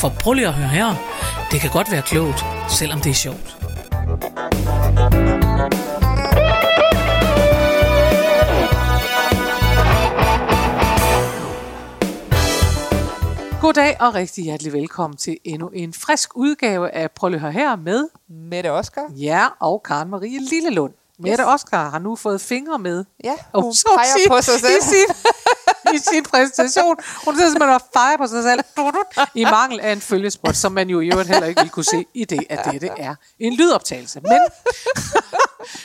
For prøv lige at høre her. Det kan godt være klogt, selvom det er sjovt. Goddag og rigtig hjertelig velkommen til endnu en frisk udgave af Prøv lige at høre her med Mette Oskar. Ja, og Karen Marie Lillelund. Mette Oskar har nu fået fingre med. Ja, Og hun så peger sige- på sig selv. I sin, I sin præsentation. Hun sidder simpelthen og fejrer på sig selv. I mangel af en følgespot, som man jo i øvrigt heller ikke vil kunne se i det, at dette er en lydoptagelse. Men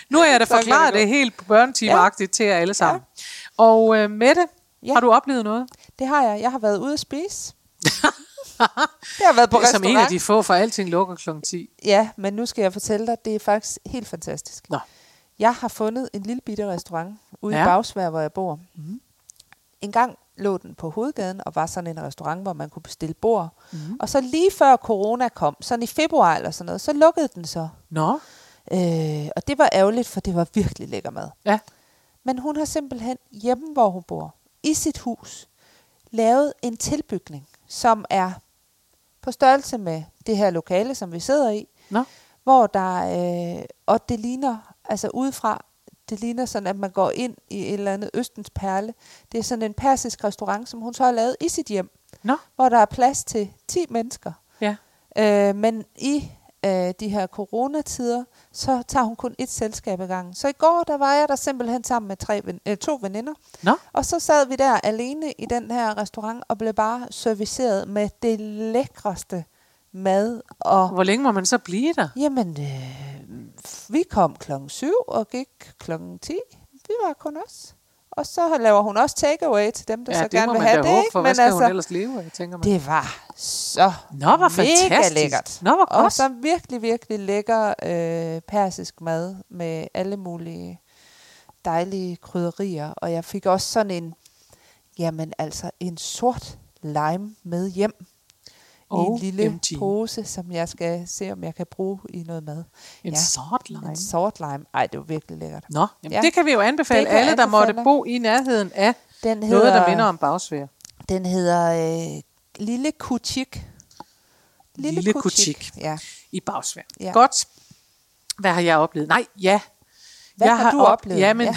nu har jeg da forklaret det helt børnetimeagtigt til jer alle sammen. Og øh, Mette, Ja. har du oplevet noget? Det har jeg. Jeg har været ude at spise. Jeg har været på Det er som en af de få, for alting lukker kl. 10. Ja, men nu skal jeg fortælle dig, det er faktisk helt fantastisk. Nå. Jeg har fundet en lille bitte restaurant ude Ja. i Bagsvær, hvor jeg bor. Mm. En gang lå den på hovedgaden og var sådan en restaurant, hvor man kunne bestille bord. Mm. Og så lige før corona kom, sådan i februar eller sådan noget, så lukkede den så. Nå, Øh, og det var ærgerligt, for det var virkelig lækker mad. ja. Men hun har simpelthen hjemme, hvor hun bor, i sit hus, lavet en tilbygning, som er på størrelse med det her lokale, som vi sidder i, Nå. hvor der, øh, og det ligner, altså udefra, det ligner sådan, at man går ind i et eller andet Østens Perle. Det er sådan en persisk restaurant, som hun så har lavet i sit hjem, Nå, hvor der er plads til 10 mennesker. ja. Øh, men i øh, de her coronatider, så tager hun kun et selskab ad gangen. Så i går, der var jeg der simpelthen sammen med tre, ven- øh, to veninder. Nå, Og så sad vi der alene i den her restaurant og blev bare serviceret med det lækreste mad. Og hvor længe må man så blive der? jamen, øh, vi kom klokken 7 og gik klokken 10. Vi var kun os. Og så laver hun også takeaway til dem, der Ja, så det gerne vil have det. ikke? for hvad Men skal hun altså, ellers leve af, tænker man. det var så Nå, hvor mega fantastisk. lækkert. Nå, Og godt. så virkelig, virkelig lækker øh, persisk mad med alle mulige dejlige krydderier. Og jeg fik også sådan en, jamen altså en sort lime med hjem. I en lille OMG. pose, som jeg skal se, om jeg kan bruge i noget mad. En Ja. sort lime. En sort lime. Ej, det var virkelig lækkert. Nå, jamen Ja. det kan vi jo anbefale alle, der måtte anbefale. bo i nærheden af Den hedder, noget, der minder om bagsvær. Den hedder øh, Lille Kuchik. Lille Kuchik. Ja. i bagsvær. Ja. Godt. Hvad har jeg oplevet? Nej, ja. Hvad Jeg har, har du op- oplevet? Jamen- Ja.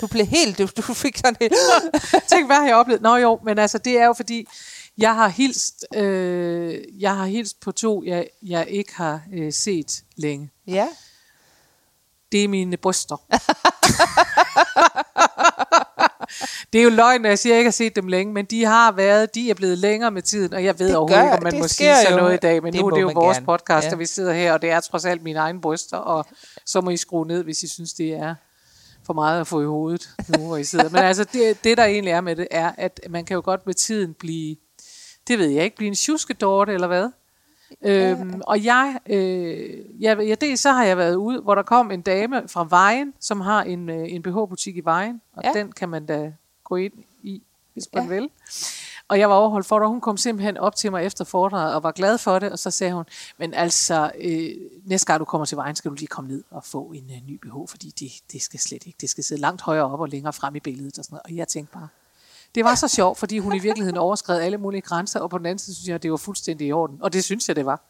Du blev helt, du, du fik sådan helt... Tænk, hvad har jeg oplevet? Nå jo, men altså, det er jo fordi, jeg har hilst, øh, jeg har hilst på to, jeg, jeg ikke har øh, set længe. Ja. Det er mine bryster. det er jo løgn, når jeg siger, at jeg ikke har set dem længe, men de har været, de er blevet længere med tiden, og jeg ved Det overhovedet gør- ikke, om man må sige sådan noget i dag, men Det nu er det jo vores gerne. podcast, Ja. og vi sidder her, og det er trods alt mine egne bryster, og så må I skrue ned, hvis I synes, det er for meget at få i hovedet, nu hvor I sidder. Men altså, det, det der egentlig er med det, er, at man kan jo godt med tiden blive, det ved jeg ikke, blive en tjuskedorte, eller hvad? Øhm, og jeg, øh, jeg, jeg, dels så har jeg været ude, hvor der kom en dame fra Vejen, som har en, øh, en BH-butik i Vejen, og ja. Ja. den kan man da gå ind i, hvis man Ja. vil. Og jeg var overholdt for det, og hun kom simpelthen op til mig efter foredraget og var glad for det, og så sagde hun, men altså, øh, næste gang du kommer til vejen, skal du lige komme ned og få en øh, ny BH, fordi det, det skal slet ikke, det skal sidde langt højere op og længere frem i billedet og sådan noget. Og jeg tænkte bare, det var så sjovt, fordi hun i virkeligheden overskred alle mulige grænser, og på den anden side synes jeg, at det var fuldstændig i orden. Og det synes jeg, det var.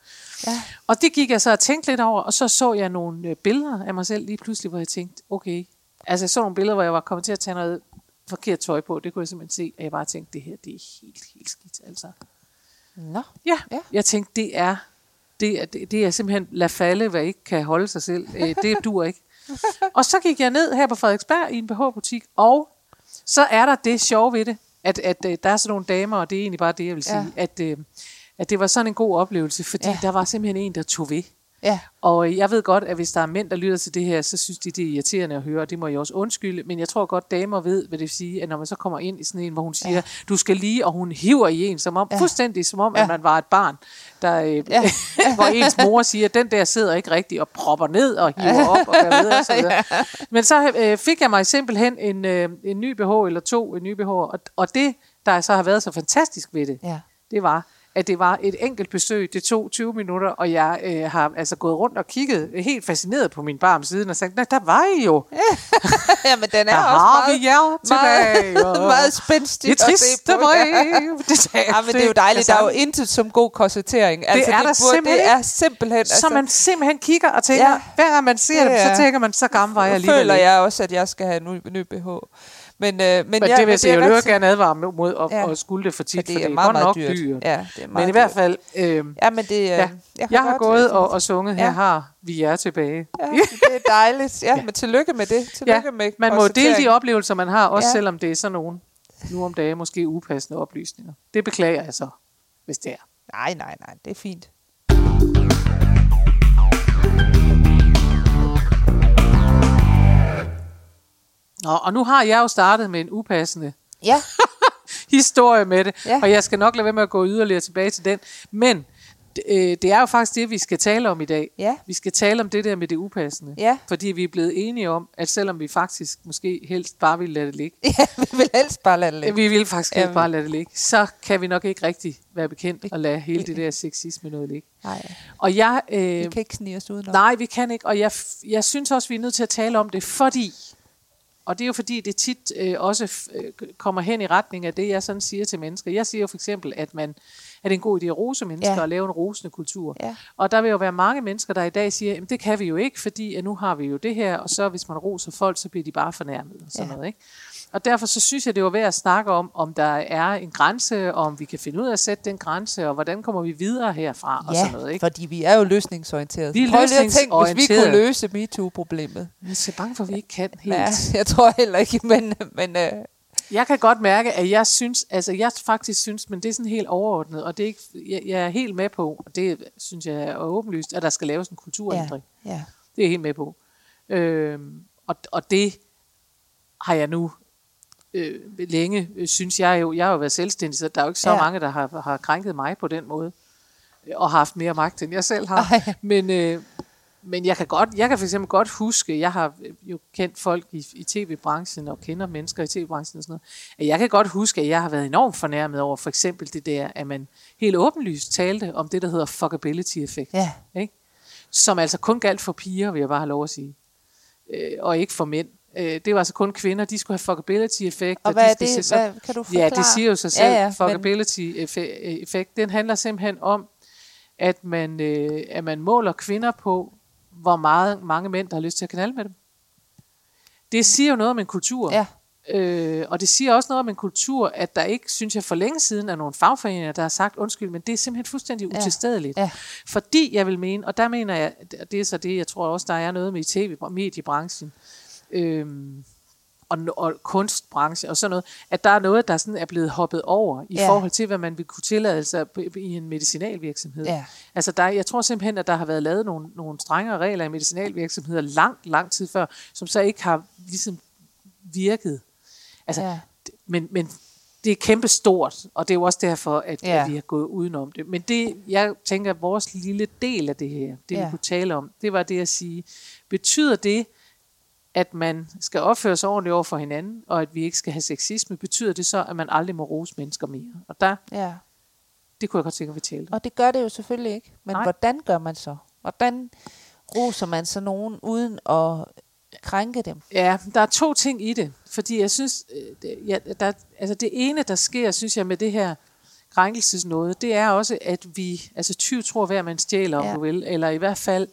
Ja. Og det gik jeg så og tænkte lidt over, og så så jeg nogle øh, billeder af mig selv lige pludselig, hvor jeg tænkte, okay, altså jeg så nogle billeder, hvor jeg var kommet til at tage noget forkert tøj på, det kunne jeg simpelthen se, at jeg bare tænkte, det her, det er helt, helt skidt, altså. Nå. Ja, Ja. jeg tænkte, det er, det er, det, det er simpelthen lad falde, hvad ikke kan holde sig selv. Øh, det dur ikke. og så gik jeg ned her på Frederiksberg i en BH-butik, og så er der det sjove ved det, at, at øh, der er sådan nogle damer, og det er egentlig bare det, jeg vil sige, Ja. at, øh, at det var sådan en god oplevelse, fordi Ja. der var simpelthen en, der tog ved. Ja. Og jeg ved godt, at hvis der er mænd, der lytter til det her, så synes de, det er irriterende at høre, og det må jeg også undskylde. Men jeg tror godt, damer ved, hvad det vil sige, at når man så kommer ind i sådan en, hvor hun siger, ja. du skal lige, og hun hiver i en, som om, ja. fuldstændig som om, ja. at man var et barn, der, øh, ja. hvor ens mor siger, den der sidder ikke rigtigt, og propper ned og hiver op og gør videre. Og så videre. ja. Men så øh, fik jeg mig simpelthen en, øh, en ny BH, eller to en ny BH, og, og det, der så har været så fantastisk ved det, Ja. det var, at det var et enkelt besøg, det tog 20 minutter, og jeg øh, har altså gået rundt og kigget helt fascineret på min barm siden og sagt, nej, der var I jo. ja, men den er Der også har meget, vi jer tilbage. meget, meget spændstig det er trist på. brev. Det, Ja, men det er jo dejligt. Der er jo intet som god korsettering. Altså, er der burde, simpelthen det er simpelthen... Altså, Så man simpelthen kigger og tænker, Ja. hver gang man ser Det dem, så tænker man, så gammel var jeg alligevel. føler jeg også, at jeg skal have en ny, ny BH. Men, øh, men, Men ja, det vil jeg jeg er jo rigtigt, gerne advare mod at, Ja. at skulle det for for tit, for er det meget, godt meget nok dyrt. dyrt. Ja, det er meget Men i hvert fald, øh, Ja, men det... Øh, Ja. jeg, jeg har gået og, og sunget, her Ja. har vi jer tilbage. Ja, det er dejligt. Ja, men tillykke med det. Tillykke Ja, med man må dele de oplevelser, man har, også Ja. selvom det er sådan nogen, nu om dagen måske upassende oplysninger. Det beklager jeg så, hvis det er. Nej, nej, nej. Det er fint. Nå, og nu har jeg jo startet med en upassende Ja, historie med det, Ja. og jeg skal nok lade være med at gå yderligere tilbage til den. Men øh, det er jo faktisk det, vi skal tale om i dag. Ja. Vi skal tale om det der med det upassende. Ja. Fordi vi er blevet enige om, at selvom vi faktisk måske helst bare vil lade det ligge, ja vi vil helst bare lade det ligge. vi vil faktisk helst Jamen. bare lade det ligge, så kan vi nok ikke rigtig være bekendt at lade hele det der sexisme noget ligge. Nej, Og jeg, øh, vi kan ikke snige os udenom. Nej, vi kan ikke, og jeg, jeg synes også, vi er nødt til at tale om det, fordi, og det er jo fordi, det tit øh, også øh, kommer hen i retning af det, jeg sådan siger til mennesker. Jeg siger jo for eksempel, at man at det er en god idé at rose mennesker Ja. og lave en rosende kultur. Ja. Og der vil jo være mange mennesker, der i dag siger, at det kan vi jo ikke, fordi at nu har vi jo det her, og så hvis man roser folk, så bliver de bare fornærmet og sådan Ja. noget. Ikke? Og derfor så synes jeg, det var værd at snakke om, om der er en grænse, og om vi kan finde ud af at sætte den grænse, og hvordan kommer vi videre herfra, og sådan noget. Ikke? fordi vi er jo løsningsorienterede. Vi er Prøv lige at tænke, hvis vi kunne løse MeToo-problemet. Jeg er så bange for, at vi ikke kan helt. Ja, jeg tror heller ikke, men, men øh, Jeg kan godt mærke, at jeg synes, altså jeg faktisk synes, men det er sådan helt overordnet, og det er ikke, jeg, jeg er helt med på, og det synes jeg er åbenlyst, at der skal laves en kulturændring. ja, ja. Det er jeg helt med på. Øhm, og, og det har jeg nu øh, længe, øh, synes jeg jo, jeg har jo været selvstændig, så der er jo ikke så Ja. mange, der har, har krænket mig på den måde, øh, og har haft mere magt, end jeg selv har. Ej. Men, øh, men jeg kan godt, jeg kan for eksempel godt huske, jeg har øh, jo kendt folk i, i tv-branchen, og kender mennesker i tv-branchen og sådan noget, at jeg kan godt huske, at jeg har været enormt fornærmet over for eksempel det der, at man helt åbenlyst talte om det, der hedder fuckability-effekt. Ja. Ikke? Som altså kun galt for piger, vil jeg bare have lov at sige. Øh, og ikke for mænd. Øh, det var altså kun kvinder, de skulle have fuckability-effekt. Og de hvad er skal det? så- Hvad, kan du forklare? Ja, det siger jo sig selv. Ja, Ja, ja, ja, Fuckability-effekt, den handler simpelthen om, at man, øh, at man måler kvinder på, hvor meget mange mænd, der har lyst til at knalde med dem. Det siger jo noget om en kultur. Ja. Øh, og det siger også noget om en kultur, at der ikke, synes jeg, for længe siden er nogle fagforeninger, der har sagt, undskyld, men det er simpelthen fuldstændig Ja. utilstedeligt. Ja. Fordi jeg vil mene, og der mener jeg, og det er så det, jeg tror også, der er noget med i tv-mediebranchen, øhm, og, og kunstbranche og sådan noget, at der er noget, der sådan er blevet hoppet over i Ja. forhold til, hvad man vil kunne tillade sig i en medicinalvirksomhed. Ja. Altså der, jeg tror simpelthen, at der har været lavet nogle, nogle strengere regler i medicinalvirksomheder lang, lang tid før, som så ikke har ligesom virket. Altså, Ja. men, men det er kæmpe stort, og det er jo også derfor, at, ja. at vi har gået udenom det. Men det, jeg tænker, at vores lille del af det her, det Ja. vi kunne tale om, det var det at sige, betyder det, at man skal opføre sig ordentligt over for hinanden, og at vi ikke skal have sexisme, betyder det så, at man aldrig må rose mennesker mere? Og der, Ja. det kunne jeg godt tænke, at vi talte om. Og det gør det jo selvfølgelig ikke. Men Nej. hvordan gør man så? Hvordan roser man så nogen uden at krænke dem? Ja, der er to ting i det, fordi jeg synes, øh, det, ja, der, altså det ene, der sker, synes jeg, med det her krænkelsesnåde, det er også, at vi, altså 20 tror hver man stjæler, om Ja. du vil, eller i hvert fald,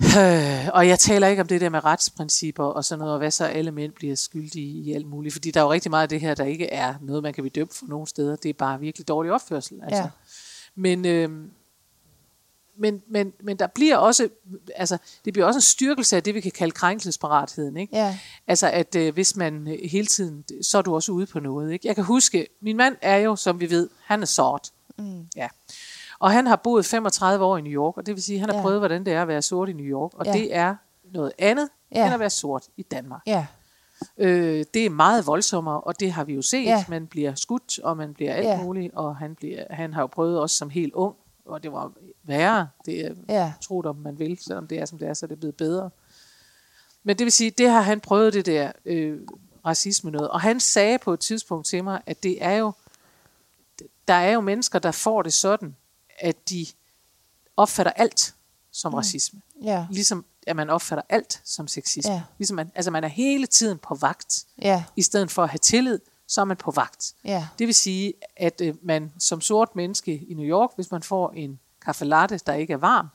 øh, og jeg taler ikke om det der med retsprincipper og sådan noget, og hvad så alle mænd bliver skyldige i alt muligt, fordi der er jo rigtig meget af det her, der ikke er noget, man kan blive dømt for nogle steder, det er bare virkelig dårlig opførsel. Altså. Ja. Men, øh, men, men, men der bliver også, altså, det bliver også en styrkelse af det, vi kan kalde krænkelsesparatheden. Ikke? Ja. Altså, at øh, hvis man øh, hele tiden, så er du også ude på noget. Ikke? Jeg kan huske, min mand er jo, som vi ved, han er sort. Mm. Ja. Og han har boet 35 år i New York, og det vil sige, at han har Ja. prøvet, hvordan det er at være sort i New York. Og Ja. det er noget andet, Ja. end at være sort i Danmark. Ja, Øh, det er meget voldsommere, og det har vi jo set. Ja. Man bliver skudt, og man bliver alt Ja. muligt, og han, bliver, han har jo prøvet også som helt ung, og det var værre. Det er ja, tro om man vil, selvom det er, som det er, så er det blevet bedre. Men det vil sige, det har han prøvet det der øh, racisme noget. Og han sagde på et tidspunkt til mig, at det er jo, der er jo mennesker, der får det sådan, at de opfatter alt som mm. racisme. ja, Ligesom at man opfatter alt som sexisme. Ja. Ligesom man, altså man er hele tiden på vagt. ja, I stedet for at have tillid, så er man på vagt. ja, Det vil sige, at øh, man som sort menneske i New York, hvis man får en kaffe latte, der ikke er varm,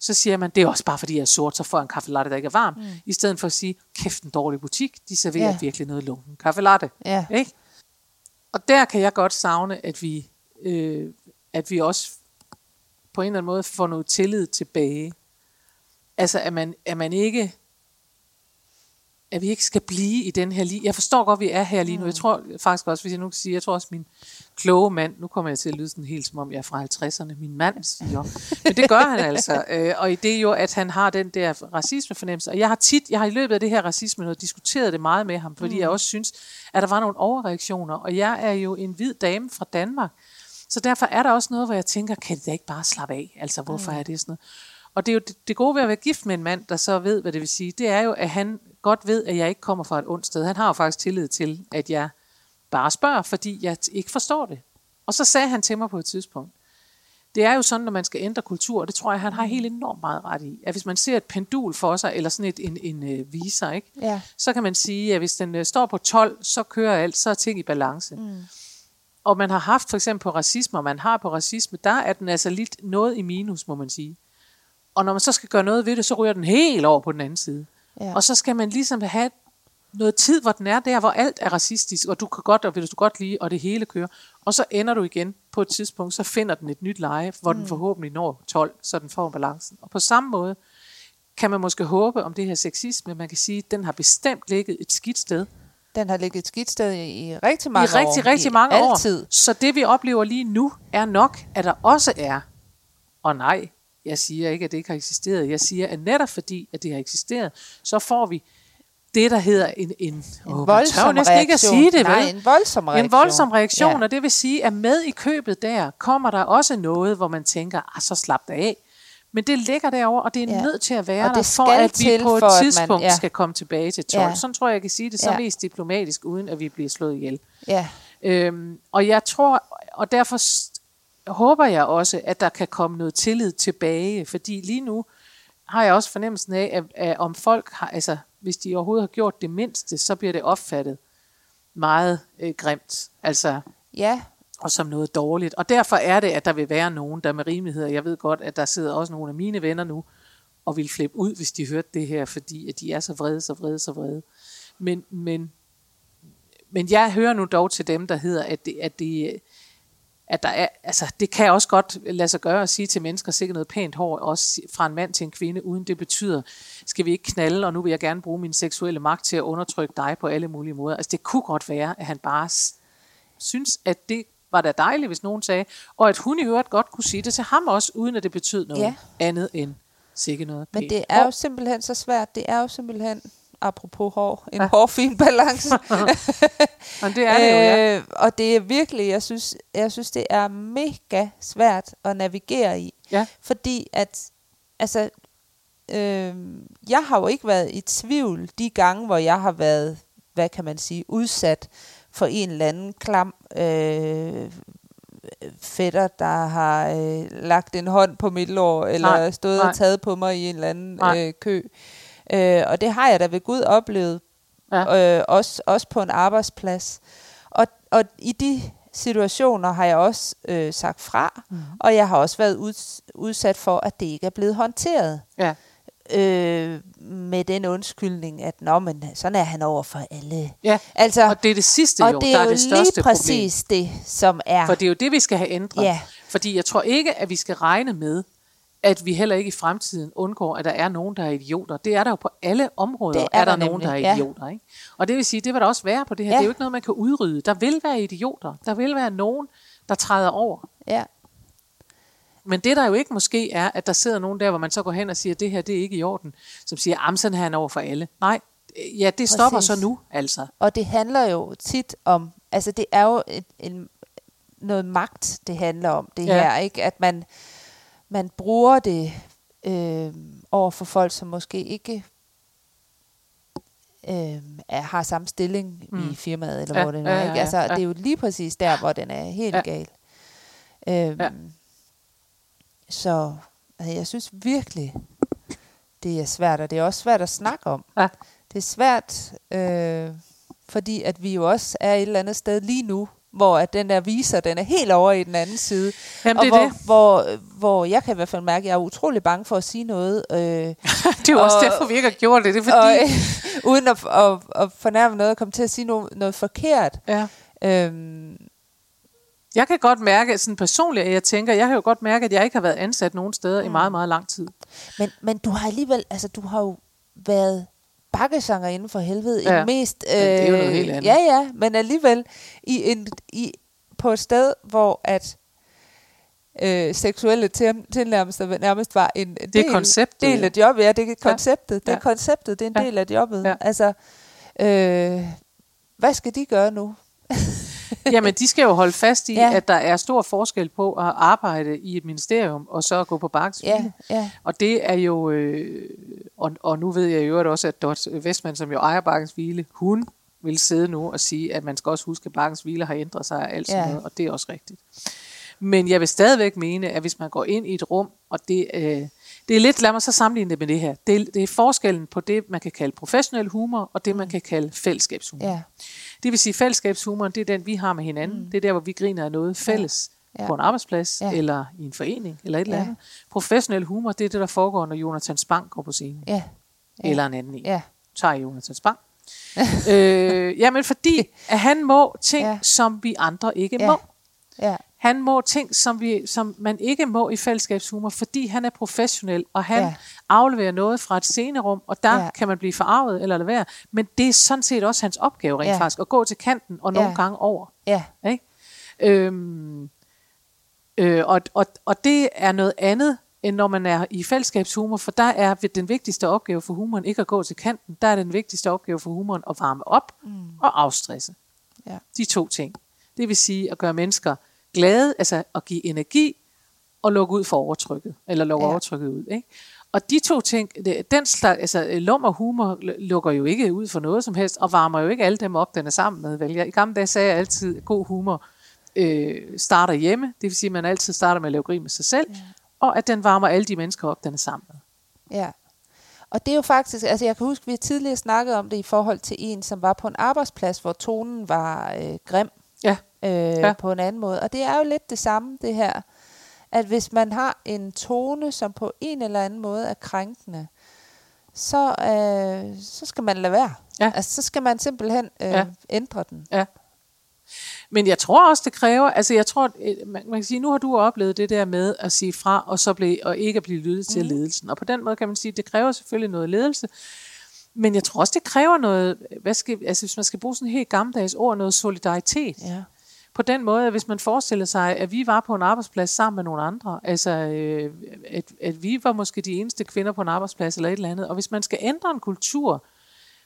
så siger man, det er også bare fordi jeg er sort, så får jeg en kaffe latte, der ikke er varm. Mm. I stedet for at sige, kæft en dårlig butik, de serverer ja. virkelig noget lunken kaffe latte. ja, Ikke? Og der kan jeg godt savne, at vi, øh, at vi også på en eller anden måde får noget tillid tilbage. Altså, at man, at man ikke at vi ikke skal blive i den her lige. Jeg forstår godt, at vi er her lige nu. Jeg tror faktisk også, hvis jeg nu kan sige, jeg tror også min kloge mand, nu kommer jeg til at lyde sådan helt som om jeg er fra 50'erne, min mand siger, men det gør han altså. Øh, og i det jo, at han har den der racismefornemmelse. Og jeg har tit, jeg har i løbet af det her racisme noget, diskuteret det meget med ham, fordi mm. jeg også synes, at der var nogle overreaktioner. Og jeg er jo en hvid dame fra Danmark, så derfor er der også noget, hvor jeg tænker, kan det da ikke bare slappe af? Altså, hvorfor mm. er det sådan noget? Og det er jo det, det gode ved at være gift med en mand, der så ved, hvad det vil sige, det er jo, at han godt ved, at jeg ikke kommer fra et ondt sted. Han har jo faktisk tillid til, at jeg bare spørger, fordi jeg ikke forstår det. Og så sagde han til mig på et tidspunkt, det er jo sådan, når man skal ændre kultur, og det tror jeg, han har helt enormt meget ret i, at hvis man ser et pendul for sig, eller sådan et, en, en øh, viser, ikke? Ja. så kan man sige, at hvis den øh, står på 12, så kører alt, så er ting i balance. Mm. Og man har haft for eksempel på racisme, og man har på racisme, der er den altså lidt noget i minus, må man sige. Og når man så skal gøre noget ved det, så ryger den helt over på den anden side. Ja. Og så skal man ligesom have noget tid, hvor den er der, hvor alt er racistisk, og du kan godt, og vil du godt lide, og det hele kører. Og så ender du igen på et tidspunkt, så finder den et nyt leje, hvor mm. den forhåbentlig når 12, så den får balancen. Og på samme måde kan man måske håbe om det her sexisme, man kan sige, at den har bestemt ligget et skidt sted Den har ligget et skidt sted i, i rigtig mange i rigtig, år. rigtig mange altid. år. Så det vi oplever lige nu er nok, at der også er, og nej, jeg siger ikke, at det ikke har eksisteret. Jeg siger, at netop fordi, at det har eksisteret, så får vi det, der hedder en, en, En åh, voldsom næsten ikke at reaktion. sige det, Nej, vel? en voldsom reaktion. En voldsom reaktion, Ja. og det vil sige, at med i købet der, kommer der også noget, hvor man tænker, ah, så slap det af. Men det ligger derovre, og det er Ja. nødt til at være Og det der, for at vi på et at man- tidspunkt ja. skal komme tilbage til 12. Ja. Sådan tror jeg, jeg kan sige det så Ja. mest diplomatisk, uden at vi bliver slået ihjel. Ja, Øhm, og jeg tror, og derfor håber jeg også, at der kan komme noget tillid tilbage, fordi lige nu har jeg også fornemmelsen af, at, at om folk har, altså hvis de overhovedet har gjort det mindste, så bliver det opfattet meget øh, grimt, altså ja, og som noget dårligt. Og derfor er det, at der vil være nogen, der med rimelighed, jeg ved godt, at der sidder også nogle af mine venner nu, og vil flippe ud, hvis de hørte det her, fordi at de er så vrede, så vrede, så vrede. Men, men, men jeg hører nu dog til dem, der hedder, at det, at det, at der er, altså, det kan også godt lade sig gøre at sige til mennesker, sikkert noget pænt hår, også fra en mand til en kvinde, uden det betyder, skal vi ikke knalde, og nu vil jeg gerne bruge min seksuelle magt til at undertrykke dig på alle mulige måder. Altså det kunne godt være, at han bare synes, at det var da dejligt, hvis nogen sagde, og at hun i øvrigt godt kunne sige det til ham også, uden at det betød noget Ja. andet end sikke noget men det er jo simpelthen så svært. Det er jo simpelthen, apropos hår, en ja. hårfin balance. Men det er det jo, ja. øh, og det er virkelig, jeg synes, jeg synes, det er mega svært at navigere i. ja. Fordi at, altså, øh, jeg har jo ikke været i tvivl de gange, hvor jeg har været, hvad kan man sige, udsat for en eller anden klam øh, fætter, der har øh, lagt en hånd på mit lår, eller Nej, stået nej. og taget på mig i en eller anden Nej. øh, kø. Øh, og det har jeg da ved Gud oplevet, Ja. øh, også, også på en arbejdsplads. Og, og i de situationer har jeg også øh, sagt fra, mm. og jeg har også været uds, udsat for, at det ikke er blevet håndteret. ja. Øh, med den undskyldning, at Nå, men sådan er han over for alle. ja. Altså, Og det er det sidste og jo, det der er er jo det største lige præcis det, som er. problem. For det er jo det, vi skal have ændret. Ja. Fordi jeg tror ikke, at vi skal regne med, at vi heller ikke i fremtiden undgår, at der er nogen, der er idioter. Det er der jo på alle områder, Det er er der, der nogen, der er ja. idioter. Ikke? Og det vil sige, det vil der også være på det her. Ja. Det er jo ikke noget, man kan udrydde. Der vil være idioter. Der vil være nogen, der træder over. Ja. Men det der jo ikke måske er, at der sidder nogen der, hvor man så går hen og siger, det her det er ikke i orden, som siger, at sådan her er han over for alle. Nej, ja, det stopper Præcis. så nu, altså. Og det handler jo tit om, altså det er jo en, en, noget magt, det handler om, det Ja. ja. her, ikke? At man, man bruger det øh, over for folk, som måske ikke øh, er, har samme stilling mm. I firmaet, eller Ja, ja, hvor det nu er. ja, ja, ikke? Altså, ja. det er jo lige præcis der, hvor den er helt Ja. ja. gal. Øh, Ja. Så altså, jeg synes virkelig, det er svært, og det er også svært at snakke om. Ja. Det er svært, øh, fordi at vi jo også er et eller andet sted lige nu, hvor at den der viser, den er helt over i den anden side. Jamen, og det er hvor, det. Hvor, hvor jeg kan i hvert fald mærke, at jeg er utrolig bange for at sige noget. Øh, Det er jo også Og- derfor, vi ikke har gjort det. Det er og, fordi... uden at, at, at fornærme noget, og komme til at sige noget, noget forkert. Ja. Øhm, Jeg kan godt mærke, sådan personligt, at jeg tænker, jeg kan jo godt mærke, at jeg ikke har været ansat nogen steder mm. i meget, meget lang tid. men, men du har alligevel, altså du har jo været bakkesanger inden for helvede Ja. i mest... Øh, det er jo noget helt andet. Ja, ja, men alligevel i en, i, på et sted, hvor at øh, seksuelle til, tilnærmelser nærmest var en er del, konceptet, del ja. af jobbet. Ja, det er konceptet. Det er Ja. konceptet, det er en Ja. del af jobbet. Ja. Altså, øh, hvad skal de gøre nu? Jamen, de skal jo holde fast i, ja. At der er stor forskel på at arbejde i et ministerium, og så at gå på bakkesvile. Ja, ja, Og det er jo, øh, og, og nu ved jeg jo også, at Dot Westman, som jo ejer Bakkens Hvile, hun vil sidde nu og sige, at man skal også huske, at Bakkens Hvile har ændret sig og alt sådan Ja. noget, og det er også rigtigt. Men jeg vil stadigvæk mene, at hvis man går ind i et rum, og det, øh, det er lidt, lad mig så sammenligne det med det her, det, er- det er forskellen på det, man kan kalde professionel humor, og det, man kan kalde fællesskabshumor. ja, Det vil sige, fællesskabshumoren, det er den, vi har med hinanden. Mm. Det er der, hvor vi griner af noget fælles ja. Ja. på en arbejdsplads, ja. Eller i en forening, eller et eller Ja. andet. Professionel humor, det er det, der foregår, når Jonathan Spang går på scenen. ja, Ja. Eller en anden en. Ja. Tager Jonathan Spang. øh, jamen, fordi at han må ting. Ja. som vi andre ikke Ja. må. ja, Han må ting, som, vi, som man ikke må i fællesskabshumor, fordi han er professionel, og han ja. Afleverer noget fra et scenerum, og der ja. Kan man blive forarvet eller lade være. Men det er sådan set også hans opgave rent. Ja. faktisk, at gå til kanten og nogle Ja. gange over. ja, Ikke? Øhm, øh, og, og, og det er noget andet, end når man er i fællesskabshumor, for der er den vigtigste opgave for humoren ikke at gå til kanten, der er den vigtigste opgave for humoren at varme op mm. og afstresse. Ja. De to ting. Det vil sige at gøre mennesker glade, altså at give energi og lukke ud for overtrykket, eller lukke ja. Overtrykket ud. Ikke? Og de to ting, den slags, altså lum og humor lukker jo ikke ud for noget som helst, og varmer jo ikke alle dem op, den er sammen med. Vel? Jeg, I gamle dage sagde jeg altid, at god humor øh, starter hjemme, det vil sige, at man altid starter med at lave grin med sig selv, ja. og at den varmer alle de mennesker op, den er sammen med. ja. Og det er jo faktisk, altså jeg kan huske, vi har tidligere snakket om det i forhold til en, som var på en arbejdsplads, hvor tonen var øh, grim Ja, øh, Ja. på en anden måde. Og det er jo lidt det samme, det her. At hvis man har en tone, som på en eller anden måde er krænkende, så, øh, så skal man lade være. Ja. Altså, så skal man simpelthen øh, Ja. ændre den. Ja. Men jeg tror også, det kræver, altså jeg tror, øh, man, man kan sige, nu har du oplevet det der med at sige fra, og så blive, og ikke at blive lyttet til Mhm. mm. ledelsen. Og på den måde kan man sige, det kræver selvfølgelig noget ledelse, men jeg tror også, det kræver noget, hvad skal, altså hvis man skal bruge sådan et helt gammeldags ord, noget solidaritet. Ja. På den måde, at hvis man forestiller sig, at vi var på en arbejdsplads sammen med nogle andre, altså øh, at, at vi var måske de eneste kvinder på en arbejdsplads eller et eller andet, og hvis man skal ændre en kultur,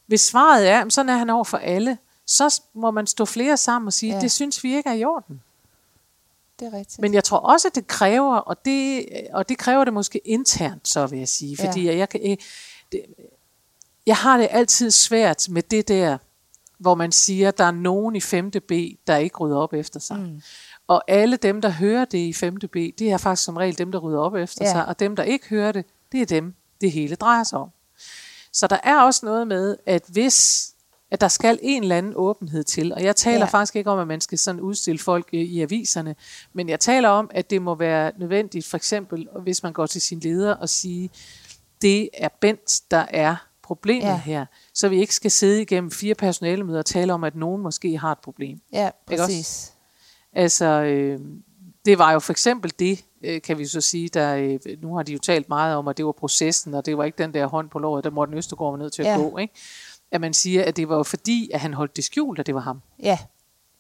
hvis svaret er, at sådan er han over for alle, så må man stå flere sammen og sige, ja. Det synes vi ikke er i orden. Det er rigtigt. Men jeg tror også, at det kræver, og det, og det kræver det måske internt, så vil jeg sige, fordi ja. jeg, kan, øh, det, jeg har det altid svært med det der, hvor man siger, at der er nogen i 5. B, der ikke rydder op efter sig. Mm. Og alle dem, der hører det i 5. B, det er faktisk som regel dem, der rydder op efter Ja. sig, og dem, der ikke hører det, det er dem, det hele drejer sig om. Så der er også noget med, at hvis at der skal en eller anden åbenhed til, og jeg taler ja. Faktisk ikke om, at man skal sådan udstille folk i, i aviserne, men jeg taler om, at det må være nødvendigt, for eksempel, hvis man går til sin leder og sige, det er Bent, der er problemet. Ja. her, så vi ikke skal sidde igennem fire personalemøder og tale om, at nogen måske har et problem. ja, præcis. Altså, øh, det var jo for eksempel det, øh, kan vi så sige, der, øh, nu har de jo talt meget om, at det var processen, og det var ikke den der hånd på låret, der Morten Østergaard var nødt til at Ja. gå, ikke? At man siger, at det var jo fordi, at han holdt det skjult, at det var ham. Ja,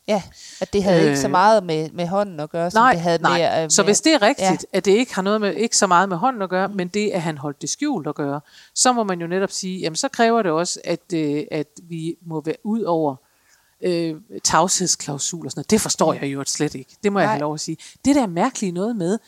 Ja, at det havde øh, ikke så Øh, meget med, med hånden at gøre, som Nej, det havde nej. med... øh, så hvis det er rigtigt, Ja. at det ikke har noget med ikke så meget med hånden at gøre, men det, at han holdt det skjult at gøre, så må man jo netop sige, jamen så kræver det også, at, øh, at vi må være ud over øh, tavshedsklausuler og sådan noget. Det forstår jeg jo slet ikke. Det må jeg Nej. have lov at sige. Det der er mærkeligt noget med,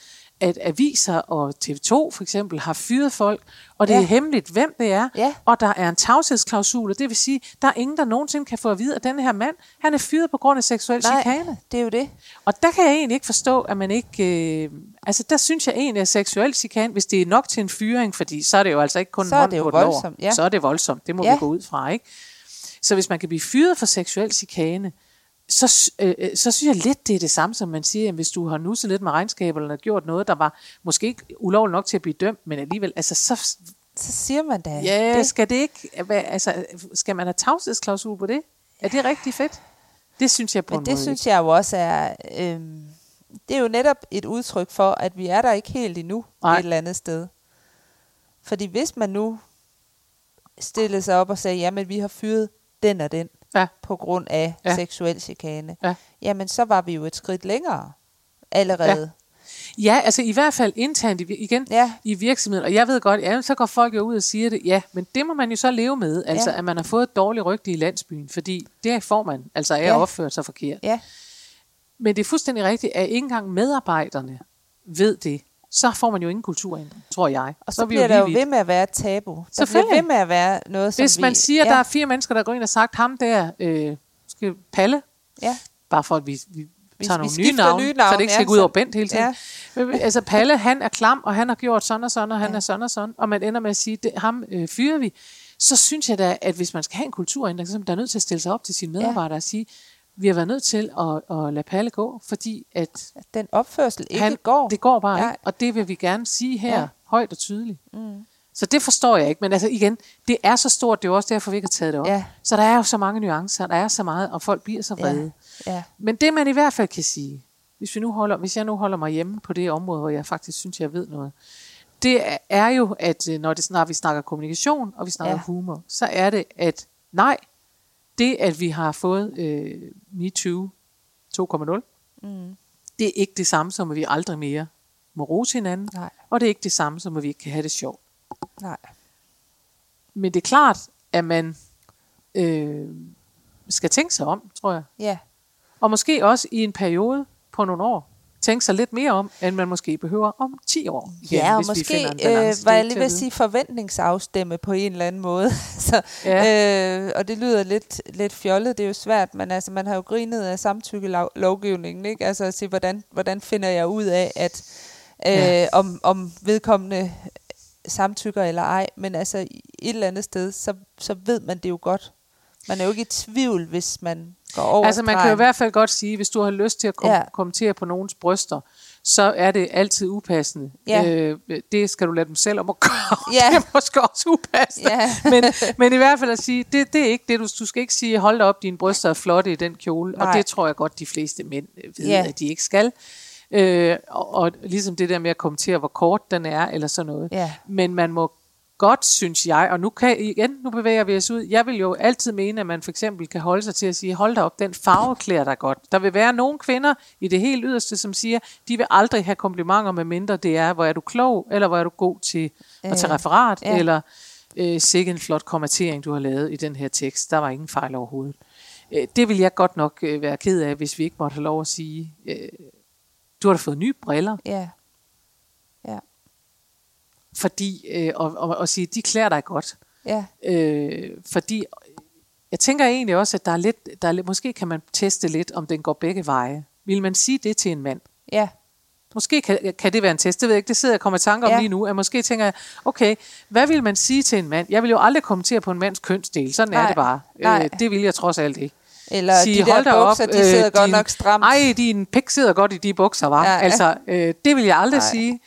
at aviser og TV2 for eksempel har fyret folk, og det Ja. er hemmeligt, hvem det er, Ja. og der er en tavshedsklausul, og det vil sige, der er ingen, der nogensinde kan få at vide, at den her mand, han er fyret på grund af seksuel Nej, chikane. det er jo det. Og der kan jeg egentlig ikke forstå, at man ikke... Øh, altså, der synes jeg egentlig, at seksuel chikane, hvis det er nok til en fyring, fordi så er det jo altså ikke kun Så en er hånd på voldsomt, ja. Så er det voldsomt, det må Ja. vi gå ud fra, ikke? Så hvis man kan blive fyret for seksuel chikane, så, øh, øh, så synes jeg lidt, det er det samme, som man siger, at hvis du har nusset lidt med regnskab, eller gjort noget, der var måske ikke ulovligt nok til at blive dømt, men alligevel, altså så, Så siger man da ja, det. skal det ikke, hvad, altså, skal man have tavshedsklausul på det? Er det rigtig fedt? Det synes jeg på Men en det måde synes jeg jo også er... Øhm, det er jo netop et udtryk for, at vi er der ikke helt endnu Nej. et eller andet sted. Fordi hvis man nu stillede sig op og sagde, jamen vi har fyret den og den Ja. på grund af Ja. seksuel chikane, Ja. jamen så var vi jo et skridt længere allerede. Ja, altså i hvert fald internt i, igen Ja. i virksomheden. Og jeg ved godt, ja, så går folk jo ud og siger det. Ja, men det må man jo så leve med. Altså Ja. at man har fået et dårligt rygte i landsbyen. Fordi det får man, altså af at Ja. opføre sig forkert. Ja. Men det er fuldstændig rigtigt, at ikke engang medarbejderne ved det. Så får man jo ingen kulturændring, tror jeg. Og så, er vi bliver der jo vidt. ved med at være et tabu. Der bliver ved med at være noget, som Hvis vi... man siger, at ja, der er fire mennesker, der går ind og sagt, ham der, øh, skal Palle, Ja, bare for at vi, vi Vi- tager vi nogle nye navne, nye så navne, det ikke ja, skal gå ud over så- Bent hele tiden. Ja. Altså Palle, han er klam, og han har gjort sådan og sådan, og han Ja. er sådan og sådan, og man ender med at sige, det, ham øh, fyrer vi. Så synes jeg da, at hvis man skal have en kulturændring, så er man nødt til at stille sig op til sine medarbejdere og sige, vi har været nødt til at, at lade Palle gå, fordi at den opførsel ikke han, går. det går bare Ja. ikke, og det vil vi gerne sige her, Ja. højt og tydeligt. Mm. Så det forstår jeg ikke, men altså igen, det er så stort, det er jo også derfor, vi ikke har taget det op. Ja. Så der er jo så mange nuancer, der er så meget, og folk bliver så vrede. Ja. Ja. Men det man i hvert fald kan sige, hvis, vi nu holder, hvis jeg nu holder mig hjemme på det område, hvor jeg faktisk synes, jeg ved noget, det er- jo, at øh, når, det, når vi snakker kommunikation, og vi snakker ja. humor, så er det, at nej, det at vi har fået øh, MeToo 2.0, Mm. det er ikke det samme som, at vi aldrig mere må rose hinanden, Nej. og det er ikke det samme som, at vi ikke kan have det sjovt. Nej. Men det er klart, at man øh, skal tænke sig om, tror jeg. Ja. Og måske også i en periode på nogle år, tænke sig lidt mere om, end man måske behøver om 10 år. igen, Ja, og måske øh, var jeg lige ved at sige forventningsafstemme på en eller anden måde. så, Ja. øh, og det lyder lidt, lidt fjollet, det er jo svært, men altså, man har jo grinet af samtykkelovgivningen, ikke? Altså at sige, hvordan, hvordan finder jeg ud af, at øh, Ja. om, om vedkommende samtykker eller ej, men altså i et eller andet sted, så, så ved man det jo godt. Man er jo ikke i tvivl, hvis man går over Altså man kan jo i hvert fald godt sige, hvis du har lyst til at kom- Ja. kommentere på nogens bryster, så er det altid upassende. Ja. Øh, det skal du lade dem selv om at gøre. Ja. Det er måske også upassende. Ja. men, men i hvert fald at sige, det, det er ikke det, du, du skal ikke sige, hold op, dine bryster er flotte i den kjole. Nej. Og det tror jeg godt, de fleste mænd øh, ved, Ja. at de ikke skal. Øh, og, og ligesom det der med at kommentere, hvor kort den er, eller sådan noget. Ja. Men man må godt, synes jeg, og nu kan igen, nu bevæger vi os ud. Jeg vil jo altid mene, at man for eksempel kan holde sig til at sige, hold da op, den farve klæder dig godt. Der vil være nogle kvinder i det helt yderste, som siger, de vil aldrig have komplimenter, med mindre det er, hvor er du klog, eller hvor er du god til at tage Øh, referat, ja. eller øh, sikke en flot kommentering, du har lavet i den her tekst. Der var ingen fejl overhovedet. Øh, det vil jeg godt nok øh, være ked af, hvis vi ikke måtte have lov at sige, øh, du har da fået nye briller. Ja. Fordi, øh, og, og, og sige, de klæder dig godt. Ja. Øh, fordi jeg tænker egentlig også, at der er lidt, der er lidt, måske kan man teste lidt, om den går begge veje. Vil man sige det til en mand? Ja. Måske kan, kan det være en test, det ved jeg ikke, det sidder jeg og kommer i tanke om Ja. lige nu, at måske tænker jeg, okay, hvad vil man sige til en mand? Jeg vil jo aldrig kommentere på en mands kønsdel, sådan Nej, er det bare. nej. Øh, det vil jeg trods alt ikke. Eller de der bukser, de sidder godt nok stramt. Ej, din pik sidder godt i de bukser, var. Ja, ja. Altså, øh, det vil jeg aldrig Nej. sige.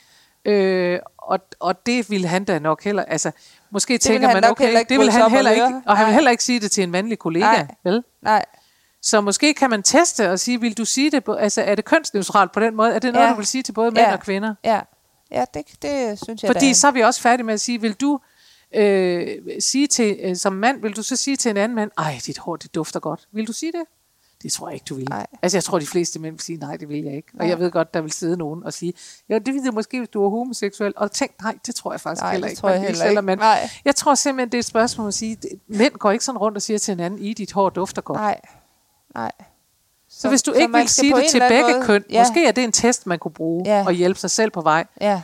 Øh, og, og det ville han da nok heller, altså, måske vil tænker man, okay, ikke det vil han heller ikke, og han vil heller ikke sige det til en mandlig kollega, Nej. vel? Nej. Så måske kan man teste og sige, vil du sige det, altså er det kønsneutralt på den måde? Er det noget, Ja. du vil sige til både mænd Ja. og kvinder? Ja. Ja, det, det synes jeg Fordi så er vi også færdige med at sige, vil du øh, sige til, øh, som mand, vil du så sige til en anden mand, ej, dit hår, det dufter godt. Vil du sige det? Det tror jeg ikke, du vil. Nej. Altså, jeg tror, de fleste mænd vil sige, nej, det vil jeg ikke. Og Nej. jeg ved godt, der vil sidde nogen og sige, ja, det vil jeg måske, hvis du er homoseksuel. Og tænk, nej, det tror jeg faktisk Nej, heller ikke. tror jeg heller ikke. Man, Nej. Jeg tror simpelthen, det er et spørgsmål at sige, mænd går ikke sådan rundt og siger til hinanden, i dit hår dufter godt. Nej, nej. Så, hvis du så ikke vil sige det til begge måde- køn, Ja. måske er det en test, man kunne bruge Ja. og hjælpe sig selv på vej. Ja.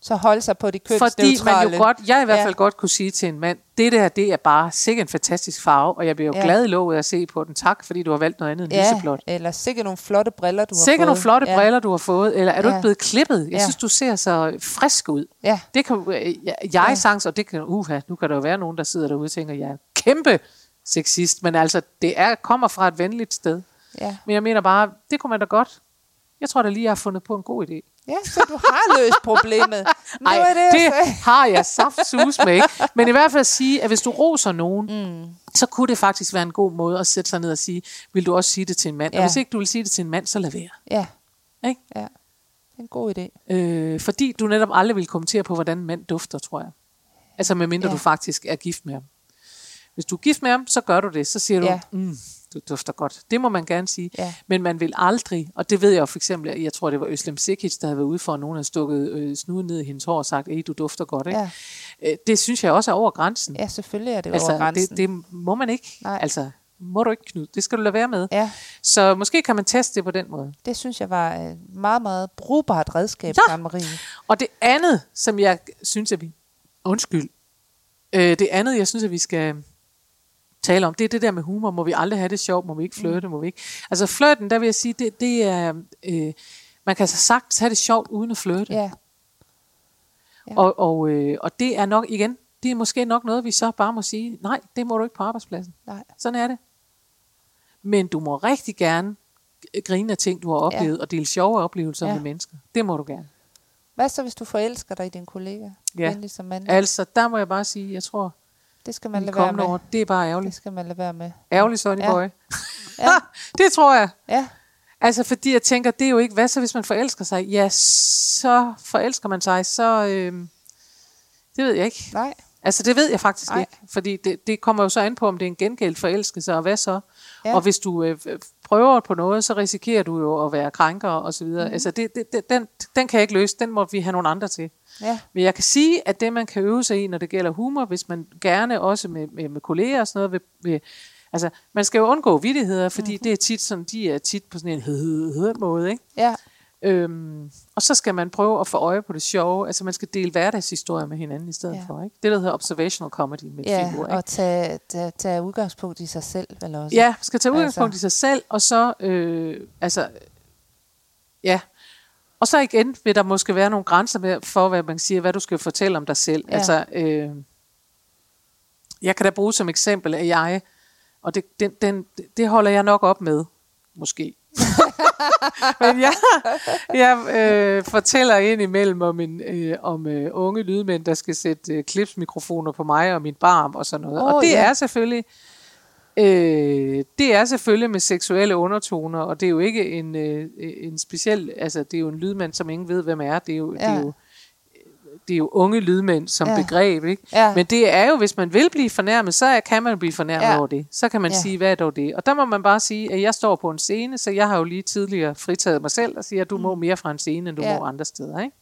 Så holde sig på de Fordi man kønsneutrale. jo godt, jeg i hvert Ja. fald godt kunne sige til en mand, det der, det er bare sikkert en fantastisk farve, og jeg bliver jo Ja. glad i lovet at se på den. Tak, fordi du har valgt noget andet end Ja, lyseblåt. eller sikkert nogle flotte briller, du har Sikkert fået. nogle flotte ja. briller, du har fået, eller er du Ja. ikke blevet klippet? Jeg Ja. synes, du ser så frisk ud. Ja, Det kan, øh, jeg, jeg Ja. sang, og det kan, uha, nu kan der jo være nogen, der sidder derude og tænker, jeg er kæmpe sexist, men altså, det er, kommer fra et venligt sted. ja. Men jeg mener bare, det kunne man da godt. Jeg tror da lige, jeg har fundet på en god idé. Ja, så du har løst problemet. Men Ej, det det, jeg har jeg saftsus med, ikke? Men i hvert fald sige, at hvis du roser nogen, mm. så kunne det faktisk være en god måde at sætte sig ned og sige, vil du også sige det til en mand? Ja. Og hvis ikke du vil sige det til en mand, så lad være. Ja, Ikke? ja. Det er en god idé. Øh, fordi du netop aldrig vil kommentere på, hvordan en mand dufter, tror jeg. Altså medmindre. Ja. du faktisk er gift med ham. Hvis du er gift med ham, så gør du det. Så siger du, Ja. mm, du dufter godt. Det må man gerne sige. Ja. Men man vil aldrig, og det ved jeg jo for eksempel, jeg tror det var Øslem Sikic, der havde været ude for, at nogen havde stukket øh, snuden ned i hendes hår og sagt, at du dufter godt. Ikke? Ja. Øh, det synes jeg også er over grænsen. Ja, selvfølgelig er det altså, over grænsen. det, det må man ikke. Nej. Altså, må du ikke, Knud. Det skal du lade være med. Ja, Så måske kan man teste det på den måde. det synes jeg var et meget, meget brugbart redskab, ja. Marie. Og det andet, som jeg synes, at vi... Undskyld. Øh, det andet, jeg synes, at vi skal tale om, det er det der med humor. Må vi aldrig have det sjovt? Må vi ikke flirte? Må vi ikke? Altså flirten, der vil jeg sige, det, det er... Øh, man kan så sagtens have det sjovt uden at flirte. Ja, Ja. Og, og, øh, og det er nok, igen, det er måske nok noget, vi så bare må sige, nej, det må du ikke på arbejdspladsen. nej. Sådan er det. Men du må rigtig gerne grine af ting, du har oplevet, ja. og dele sjove oplevelser ja. Med mennesker. Det må du gerne. Hvad så, hvis du forelsker dig i din kollega? Ja. Som mand. Altså, der må jeg bare sige, jeg tror, Det skal man de lade være med. år, det er bare Det ærgerligt. skal man lade være med. Ærgerligt, Sonny Ja. Boy. Ja. det tror jeg. Ja, Altså, fordi jeg tænker, det er jo ikke, hvad så, hvis man forelsker sig? Ja, så forelsker man sig, så... Øh, det ved jeg ikke. nej. Altså, det ved jeg faktisk Nej. ikke. Fordi det, det kommer jo så an på, om det er en gengældt forelskelse, og hvad så? Ja. Og hvis du øh, prøver på noget, så risikerer du jo at være krænker og så videre. Mm. Altså, det, det, det, den, den kan jeg ikke løse. Den må vi have nogle andre til. Ja, Men jeg kan sige, at det, man kan øve sig i, når det gælder humor, hvis man gerne også med, med, med kolleger og sådan noget, vil, vil, altså, man skal jo undgå vittigheder, fordi mm-hmm. det er tit sådan, de er tit på sådan en måde, ikke? ja, Øhm, og så skal man prøve at få øje på det sjove. Altså man skal dele hverdagshistorier med hinanden i stedet ja. For. Ikke? Det, der hedder observational comedy med ja figur. og Ikke? tage, tage, tage udgangspunkt i sig selv, vel også? Ja, skal tage udgangspunkt Altså. i sig selv, og så, øh, altså, ja. Og så igen vil der måske være nogle grænser med, for, hvad man siger, hvad du skal fortælle om dig selv. Ja. Altså, øh, jeg kan da bruge som eksempel, at jeg, og det, den, den, det holder jeg nok op med, måske. Men jeg, jeg øh, fortæller ind imellem om, en, øh, om øh, unge lydmænd, der skal sætte øh, klipsmikrofoner på mig og min barm og sådan noget. Åh, og det ja. er selvfølgelig øh, det er selvfølgelig med seksuelle undertoner, og det er jo ikke en, øh, en speciel, altså det er jo en lydmand, som ingen ved, hvem er. Det er jo, ja. det er jo, det er jo unge lydmænd som ja. Begreb, ikke? Ja. Men det er jo, hvis man vil blive fornærmet, så kan man blive fornærmet ja. Over det. Så kan man ja. Sige, hvad er dog det? Og der må man bare sige, at jeg står på en scene, så jeg har jo lige tidligere fritaget mig selv og siger, at du mm. må mere fra en scene, end du. Ja. må andre steder, ikke?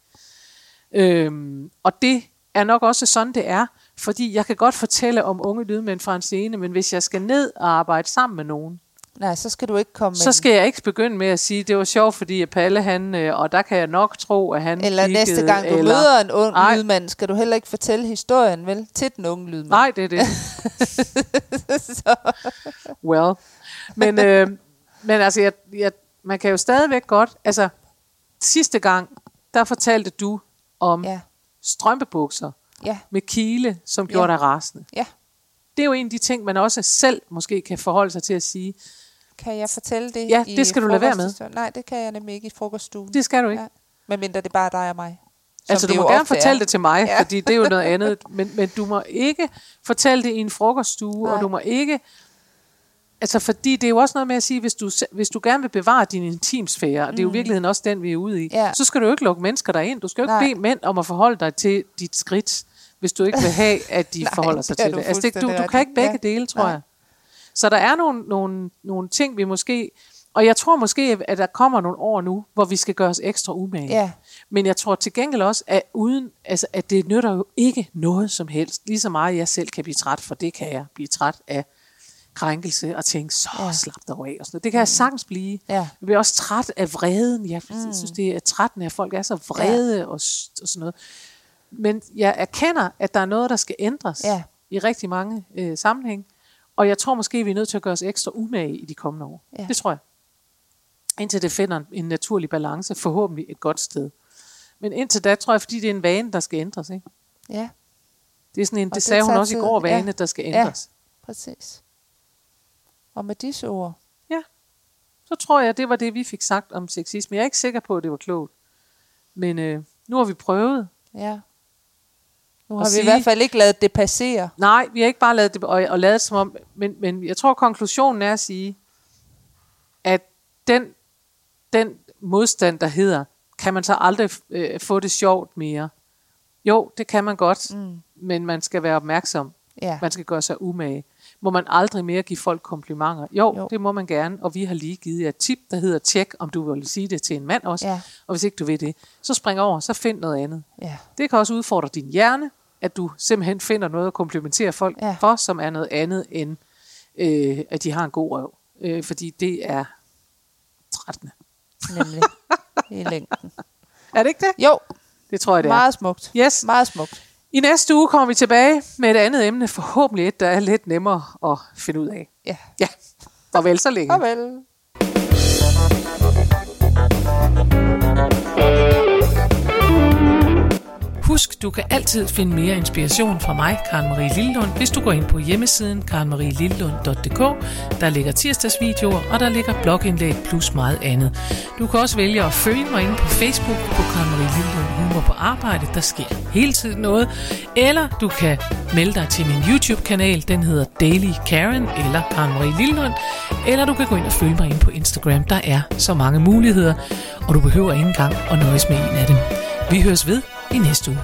Øhm, og det er nok også sådan, det er. Fordi jeg kan godt fortælle om unge lydmænd fra en scene, men hvis jeg skal ned og arbejde sammen med nogen, Nej, så skal du ikke komme så skal jeg ikke begynde med at sige, det var sjovt, fordi at Palle, han, øh, og der kan jeg nok tro, at han Eller kiggede, næste gang du eller, møder en ung Nej. lydmand, skal du heller ikke fortælle historien, vel? Til den unge lydmand. Nej, det er det. så, Well. Men, øh, men altså, jeg, jeg, man kan jo stadigvæk godt, altså, sidste gang, der fortalte du om ja. ja, strømpebukser ja, med kile, som gjorde Ja. dig rasende. ja. Det er jo en af de ting, man også selv måske kan forholde sig til at sige, Kan jeg fortælle det Ja, det skal du lade være med. Nej, det kan jeg nemlig ikke i frokoststuen. det skal du ikke. Ja. Medmindre det er bare dig og mig. Som Altså, du må gerne fortælle er. det til mig, ja. Fordi det er jo noget andet. Men, men du må ikke fortælle det i en frokoststue, Nej. og du må ikke... Altså, fordi det er jo også noget med at sige, hvis du, hvis du gerne vil bevare din intimsfære, og det er jo i virkeligheden også den, vi er ude i, Ja. så skal du jo ikke lukke mennesker derind. Du skal jo ikke Nej. bede mænd om at forholde dig til dit skridt, hvis du ikke vil have, at de Nej, forholder sig det til det. Altså, det du, du kan ikke begge Ja. dele, tror Nej. jeg. Så der er nogle, nogle, nogle ting, vi måske... Og jeg tror måske, at der kommer nogle år nu, hvor vi skal gøre os ekstra umage. Ja. Men jeg tror til gengæld også, at, uden, altså, at det nytter jo ikke noget som helst. Lige så meget jeg selv kan blive træt, for det kan jeg blive træt af krænkelse og tænke, så ja. slap dig af. Og sådan noget. Det kan jeg sagtens blive. Ja. Jeg bliver også træt af vreden. Jeg mm. synes, det er træt, når folk er så vrede ja. og, og sådan noget. Men jeg erkender, at der er noget, der skal ændres Ja. i rigtig mange øh, sammenhæng. Og jeg tror måske, vi er nødt til at gøre os ekstra umage i de kommende år. Ja. Det tror jeg. Indtil det finder en, en naturlig balance, forhåbentlig et godt sted. Men indtil da tror jeg, fordi det er en vane, der skal ændres. Ikke? Ja, Det er sådan en, Og det, det sagde hun også i tid. går, Ja. vane, der skal Ja. ændres. præcis. Og med disse ord, Ja. Så tror jeg, det var det, vi fik sagt om sexisme. Jeg er ikke sikker på, at det var klogt. Men øh, nu har vi prøvet. ja. Nu Og har vi sige- i hvert fald ikke lavet det passere. Nej, vi har ikke bare lavet det og, og lavet som om, men, men jeg tror, konklusionen er at sige, at den, den modstand, der hedder, kan man så aldrig øh, få det sjovt mere? Jo, det kan man godt, mm. men man skal være opmærksom. Ja. Man skal gøre sig umage. Må man aldrig mere give folk komplimenter? Jo, Jo. det må man gerne, og vi har lige givet jer et tip, der hedder tjek, om du vil sige det til en mand også. Ja. Og hvis ikke du vil det, så spring over, så find noget andet. Ja. Det kan også udfordre din hjerne, at du simpelthen finder noget at komplimentere folk ja. for, som er noget andet end, øh, at de har en god røv. Øh, fordi det er trættende. Nemlig. I længden. Er det ikke det? Jo, Det tror jeg, det er. meget smukt. Yes. Meget smukt. I næste uge kommer vi tilbage med et andet emne, forhåbentlig et, der er lidt nemmere at finde ud af. Ja. Ja, farvel så længe. Farvel. Husk, du kan altid finde mere inspiration fra mig, Karen Marie Lillund, hvis du går ind på hjemmesiden karenmarielillund.dk. Der ligger tirsdagsvideoer, og der ligger blogindlæg plus meget andet. Du kan også vælge at følge mig inde på Facebook på Karen Marie Lillund Humor på Arbejde. Der sker hele tiden noget. Eller du kan melde dig til min YouTube-kanal. Den hedder Daily Karen eller Karen Marie Lillund. Eller du kan gå ind og følge mig inde på Instagram. Der er så mange muligheder, og du behøver ikke engang at nøjes med en af dem. Vi høres ved i næste uge.